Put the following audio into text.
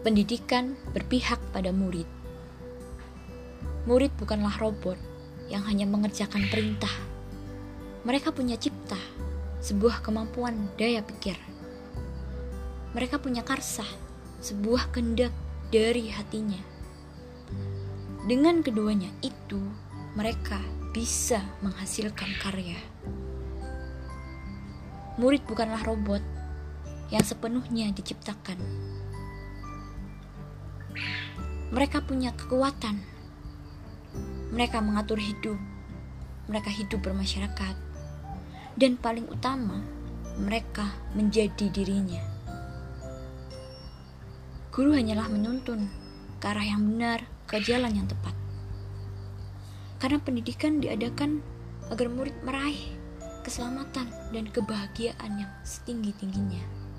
Pendidikan berpihak pada murid. Murid bukanlah robot yang hanya mengerjakan perintah. Mereka punya cipta, sebuah kemampuan daya pikir. Mereka punya karsa, sebuah kehendak dari hatinya. Dengan keduanya itu, mereka bisa menghasilkan karya. Murid bukanlah robot yang sepenuhnya diciptakan. Mereka punya kekuatan. Mereka mengatur hidup. Mereka hidup bermasyarakat. Dan paling utama, mereka menjadi dirinya. Guru hanyalah menuntun ke arah yang benar, ke jalan yang tepat. Karena pendidikan diadakan agar murid meraih keselamatan dan kebahagiaan yang setinggi-tingginya.